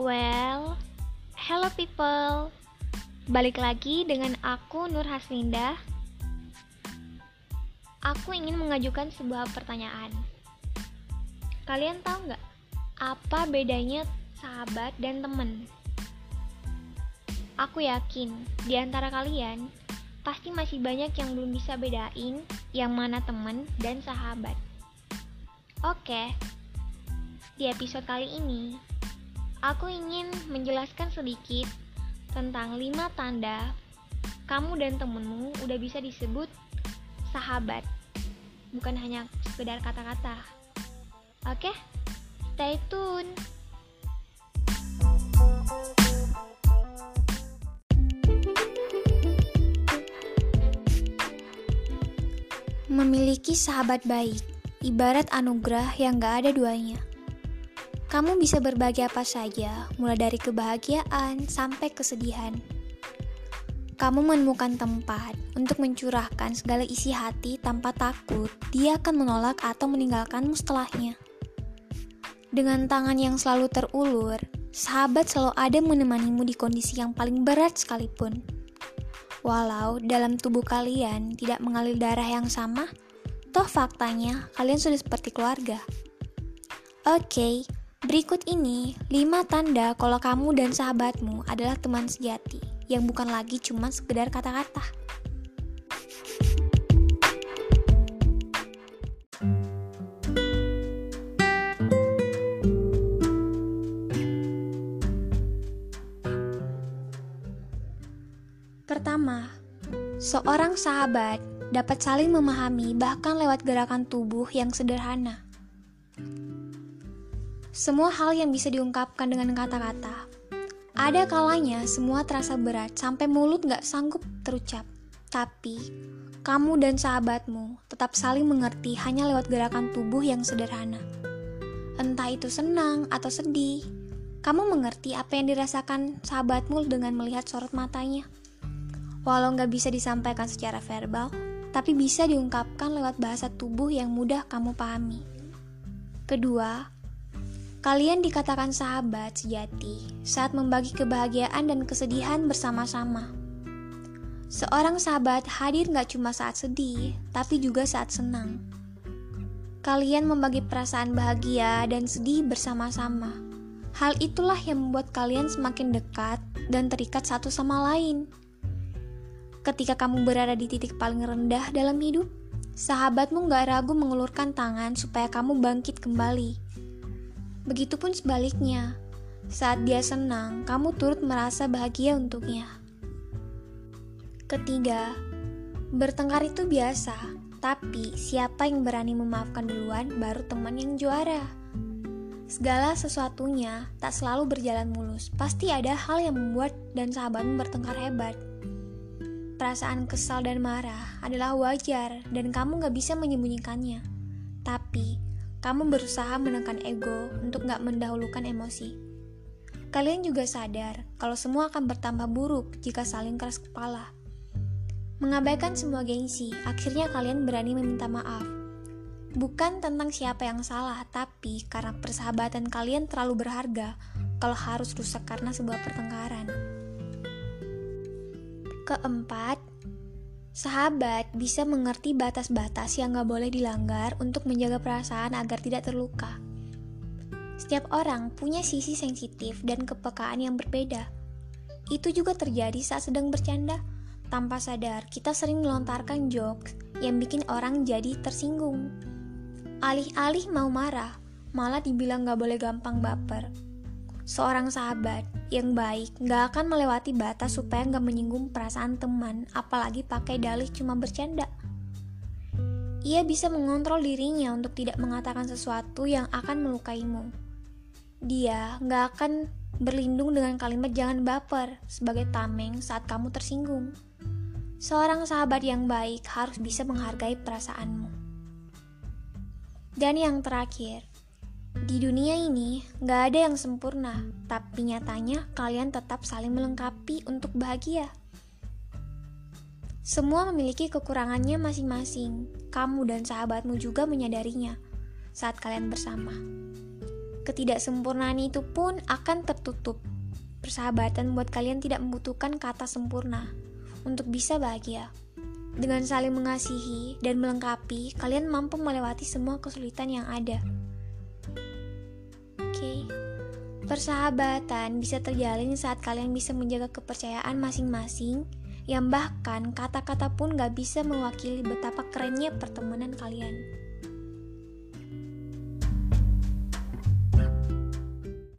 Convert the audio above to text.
Well, hello people. Balik lagi dengan aku Nur Haslinda. Aku ingin mengajukan sebuah pertanyaan. Kalian tahu nggak apa bedanya sahabat dan teman? Aku yakin di antara kalian pasti masih banyak yang belum bisa bedain yang mana teman dan sahabat. Oke, di episode kali ini aku ingin menjelaskan sedikit tentang lima tanda kamu dan temenmu udah bisa disebut sahabat, bukan hanya sekedar kata-kata. Oke, stay tune. Memiliki sahabat baik, ibarat anugerah yang gak ada duanya. Kamu bisa berbagi apa saja, mulai dari kebahagiaan sampai kesedihan. Kamu menemukan tempat untuk mencurahkan segala isi hati tanpa takut dia akan menolak atau meninggalkanmu setelahnya. Dengan tangan yang selalu terulur, sahabat selalu ada menemanimu di kondisi yang paling berat sekalipun. Walau dalam tubuh kalian tidak mengalir darah yang sama, toh faktanya kalian sudah seperti keluarga. Oke, okay, berikut ini 5 tanda kalau kamu dan sahabatmu adalah teman sejati yang bukan lagi cuma sekedar kata-kata. Pertama, seorang sahabat dapat saling memahami bahkan lewat gerakan tubuh yang sederhana. Semua hal yang bisa diungkapkan dengan kata-kata. Ada kalanya semua terasa berat sampai mulut gak sanggup terucap. Tapi, kamu dan sahabatmu tetap saling mengerti hanya lewat gerakan tubuh yang sederhana. Entah itu senang atau sedih, kamu mengerti apa yang dirasakan sahabatmu dengan melihat sorot matanya. Walau nggak bisa disampaikan secara verbal, tapi bisa diungkapkan lewat bahasa tubuh yang mudah kamu pahami. Kedua, kalian dikatakan sahabat sejati saat membagi kebahagiaan dan kesedihan bersama-sama. Seorang sahabat hadir nggak cuma saat sedih, tapi juga saat senang. Kalian membagi perasaan bahagia dan sedih bersama-sama. Hal itulah yang membuat kalian semakin dekat dan terikat satu sama lain. Ketika kamu berada di titik paling rendah dalam hidup, sahabatmu gak ragu mengulurkan tangan supaya kamu bangkit kembali. Begitupun sebaliknya, saat dia senang, kamu turut merasa bahagia untuknya. Ketiga, bertengkar itu biasa, tapi siapa yang berani memaafkan duluan baru teman yang juara. Segala sesuatunya tak selalu berjalan mulus, pasti ada hal yang membuat dan sahabatmu bertengkar hebat. Perasaan kesal dan marah adalah wajar dan kamu gak bisa menyembunyikannya. Tapi, kamu berusaha menekan ego untuk gak mendahulukan emosi. Kalian juga sadar kalau semua akan bertambah buruk jika saling keras kepala. Mengabaikan semua gengsi, akhirnya kalian berani meminta maaf. Bukan tentang siapa yang salah, tapi karena persahabatan kalian terlalu berharga kalau harus rusak karena sebuah pertengkaran. Keempat, sahabat bisa mengerti batas-batas yang gak boleh dilanggar untuk menjaga perasaan agar tidak terluka. Setiap orang punya sisi sensitif dan kepekaan yang berbeda. Itu juga terjadi saat sedang bercanda. Tanpa sadar, kita sering melontarkan jokes yang bikin orang jadi tersinggung. Alih-alih mau marah, malah dibilang gak boleh gampang baper. Seorang sahabat yang baik gak akan melewati batas supaya gak menyinggung perasaan teman, apalagi pakai dalih cuma bercanda. Ia bisa mengontrol dirinya untuk tidak mengatakan sesuatu yang akan melukaimu. Dia gak akan berlindung dengan kalimat jangan baper sebagai tameng saat kamu tersinggung. Seorang sahabat yang baik harus bisa menghargai perasaanmu. Dan yang terakhir, di dunia ini, gak ada yang sempurna, tapi nyatanya kalian tetap saling melengkapi untuk bahagia. Semua memiliki kekurangannya masing-masing. Kamu dan sahabatmu juga menyadarinya saat kalian bersama. ketidaksempurnaan itu pun akan tertutup. Persahabatan buat kalian tidak membutuhkan kata sempurna untuk bisa bahagia. Dengan saling mengasihi dan melengkapi, kalian mampu melewati semua kesulitan yang ada. Persahabatan bisa terjalin saat kalian bisa menjaga kepercayaan masing-masing, yang bahkan kata-kata pun gak bisa mewakili betapa kerennya pertemanan kalian.